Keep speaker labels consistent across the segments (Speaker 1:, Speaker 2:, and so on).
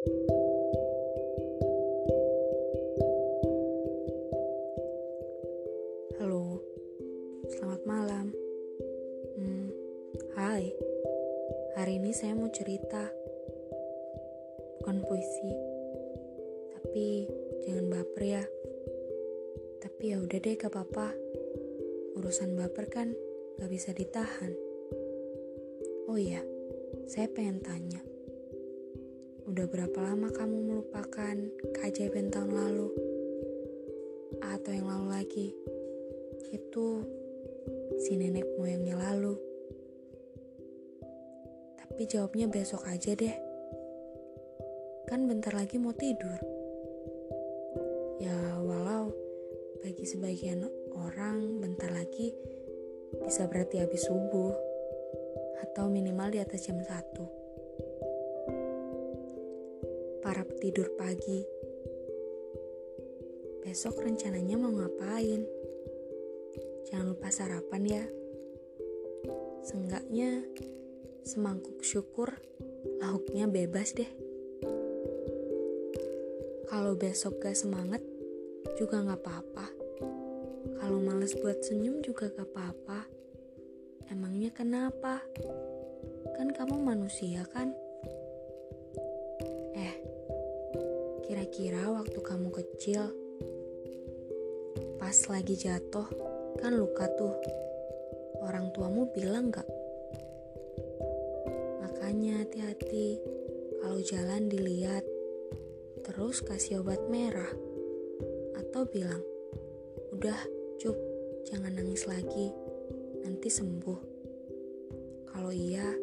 Speaker 1: Halo, selamat malam. Hmm, hai, hari ini saya mau cerita, bukan puisi, tapi jangan baper ya. Tapi ya udah deh, gak apa-apa. Urusan baper kan gak bisa ditahan. Oh iya, saya pengen tanya. Udah berapa lama kamu melupakan keajaiban tahun lalu? Atau yang lalu lagi? Itu si nenek moyangnya lalu. Tapi jawabnya besok aja deh. Kan bentar lagi mau tidur. Ya walau bagi sebagian orang bentar lagi bisa berarti habis subuh atau minimal di atas jam 1 para petidur pagi. Besok rencananya mau ngapain? Jangan lupa sarapan ya. Seenggaknya semangkuk syukur lauknya bebas deh. Kalau besok gak semangat juga gak apa-apa. Kalau males buat senyum juga gak apa-apa. Emangnya kenapa? Kan kamu manusia kan? Kira-kira waktu kamu kecil, pas lagi jatuh, kan luka tuh. Orang tuamu bilang gak? Makanya hati-hati kalau jalan dilihat, terus kasih obat merah. Atau bilang, udah cuk, jangan nangis lagi, nanti sembuh. Kalau iya,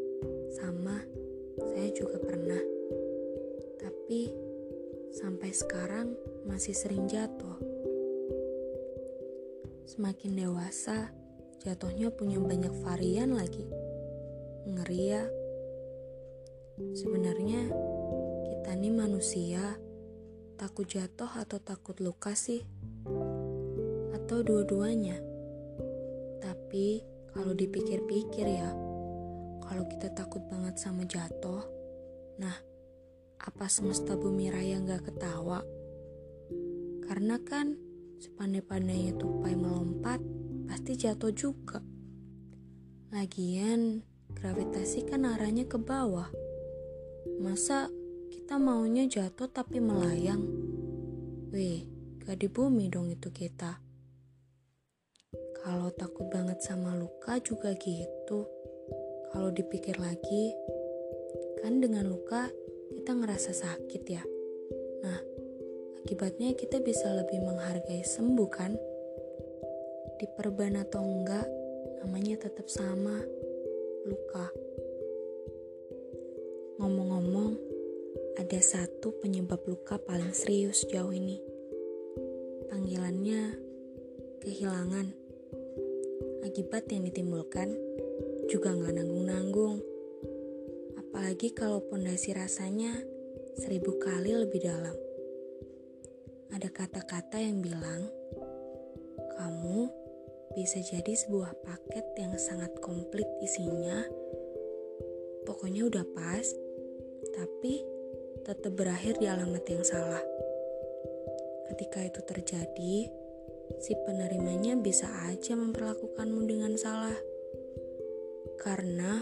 Speaker 1: sama, saya juga pernah. Tapi sampai sekarang masih sering jatuh. Semakin dewasa, jatuhnya punya banyak varian lagi. Ngeri ya. Sebenarnya kita nih manusia, takut jatuh atau takut luka sih? Atau dua-duanya? Tapi kalau dipikir-pikir ya, kalau kita takut banget sama jatuh, nah apa semesta bumi raya nggak ketawa? Karena kan sepandai-pandainya tupai melompat, pasti jatuh juga. Lagian, gravitasi kan arahnya ke bawah. Masa kita maunya jatuh tapi melayang? Weh, gak di bumi dong itu kita. Kalau takut banget sama luka juga gitu. Kalau dipikir lagi, kan dengan luka kita ngerasa sakit ya. Nah, akibatnya kita bisa lebih menghargai sembuh kan? Diperban atau enggak, namanya tetap sama, luka. Ngomong-ngomong, ada satu penyebab luka paling serius jauh ini. Panggilannya kehilangan. Akibat yang ditimbulkan juga nggak nanggung-nanggung apalagi kalau pondasi rasanya seribu kali lebih dalam. Ada kata-kata yang bilang, kamu bisa jadi sebuah paket yang sangat komplit isinya, pokoknya udah pas, tapi tetap berakhir di alamat yang salah. Ketika itu terjadi, si penerimanya bisa aja memperlakukanmu dengan salah. Karena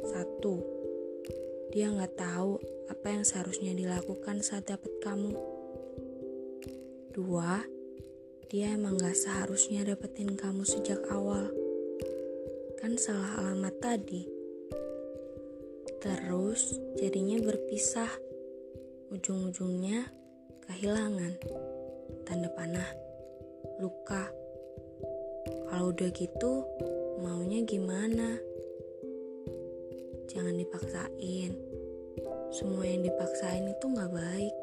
Speaker 1: satu, dia nggak tahu apa yang seharusnya dilakukan saat dapat kamu. Dua, dia emang gak seharusnya dapetin kamu sejak awal. Kan salah alamat tadi. Terus jadinya berpisah. Ujung-ujungnya kehilangan. Tanda panah. Luka. Kalau udah gitu, maunya gimana? Jangan dipaksain. Semua yang dipaksain itu nggak baik.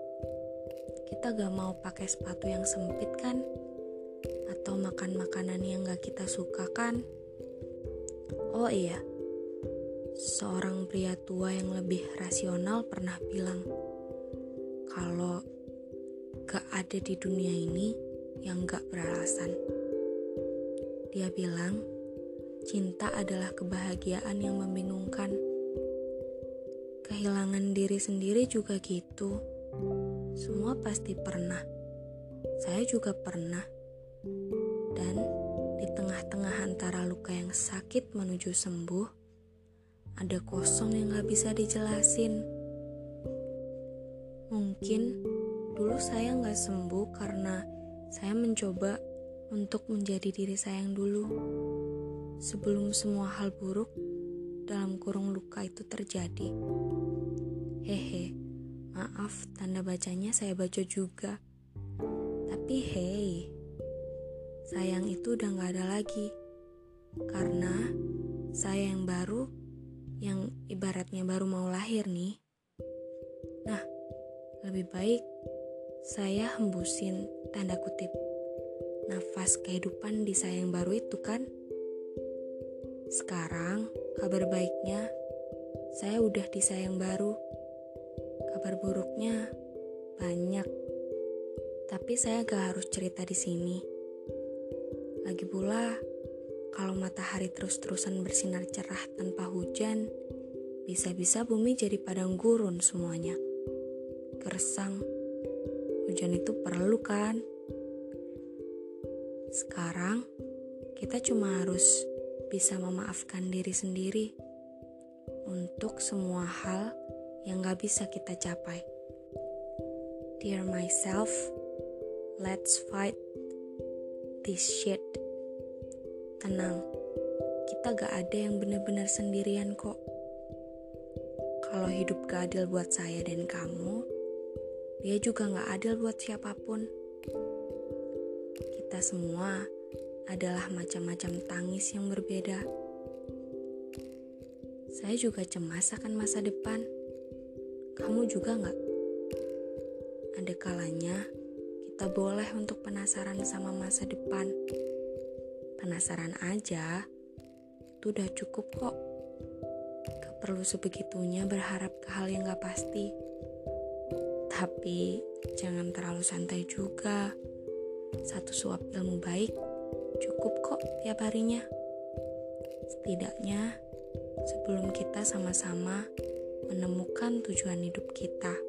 Speaker 1: Kita gak mau pakai sepatu yang sempit kan? Atau makan makanan yang gak kita suka kan? Oh iya. Seorang pria tua yang lebih rasional pernah bilang kalau gak ada di dunia ini yang gak beralasan. Dia bilang cinta adalah kebahagiaan yang membingungkan kehilangan diri sendiri juga gitu. Semua pasti pernah. Saya juga pernah. Dan di tengah-tengah antara luka yang sakit menuju sembuh, ada kosong yang gak bisa dijelasin. Mungkin dulu saya gak sembuh karena saya mencoba untuk menjadi diri saya yang dulu. Sebelum semua hal buruk dalam kurung luka itu terjadi. Hehe, maaf tanda bacanya saya baca juga. Tapi hei, sayang itu udah gak ada lagi. Karena saya yang baru, yang ibaratnya baru mau lahir nih. Nah, lebih baik saya hembusin tanda kutip nafas kehidupan di saya yang baru itu kan. Sekarang, kabar baiknya, saya udah di sayang baru. Kabar buruknya banyak, tapi saya gak harus cerita di sini. Lagi pula, kalau matahari terus-terusan bersinar cerah tanpa hujan, bisa-bisa bumi jadi padang gurun semuanya. Gersang, hujan itu perlu kan? Sekarang, kita cuma harus bisa memaafkan diri sendiri untuk semua hal yang gak bisa kita capai. Dear myself, let's fight this shit. Tenang, kita gak ada yang benar-benar sendirian kok. Kalau hidup gak adil buat saya dan kamu, dia juga gak adil buat siapa pun. Kita semua adalah macam-macam tangis yang berbeda. Saya juga cemas akan masa depan. Kamu juga nggak? Ada kalanya kita boleh untuk penasaran sama masa depan. Penasaran aja, itu udah cukup kok. Gak perlu sebegitunya berharap ke hal yang gak pasti. Tapi jangan terlalu santai juga. Satu suap ilmu baik Cukup kok tiap harinya. Setidaknya sebelum kita sama-sama menemukan tujuan hidup kita.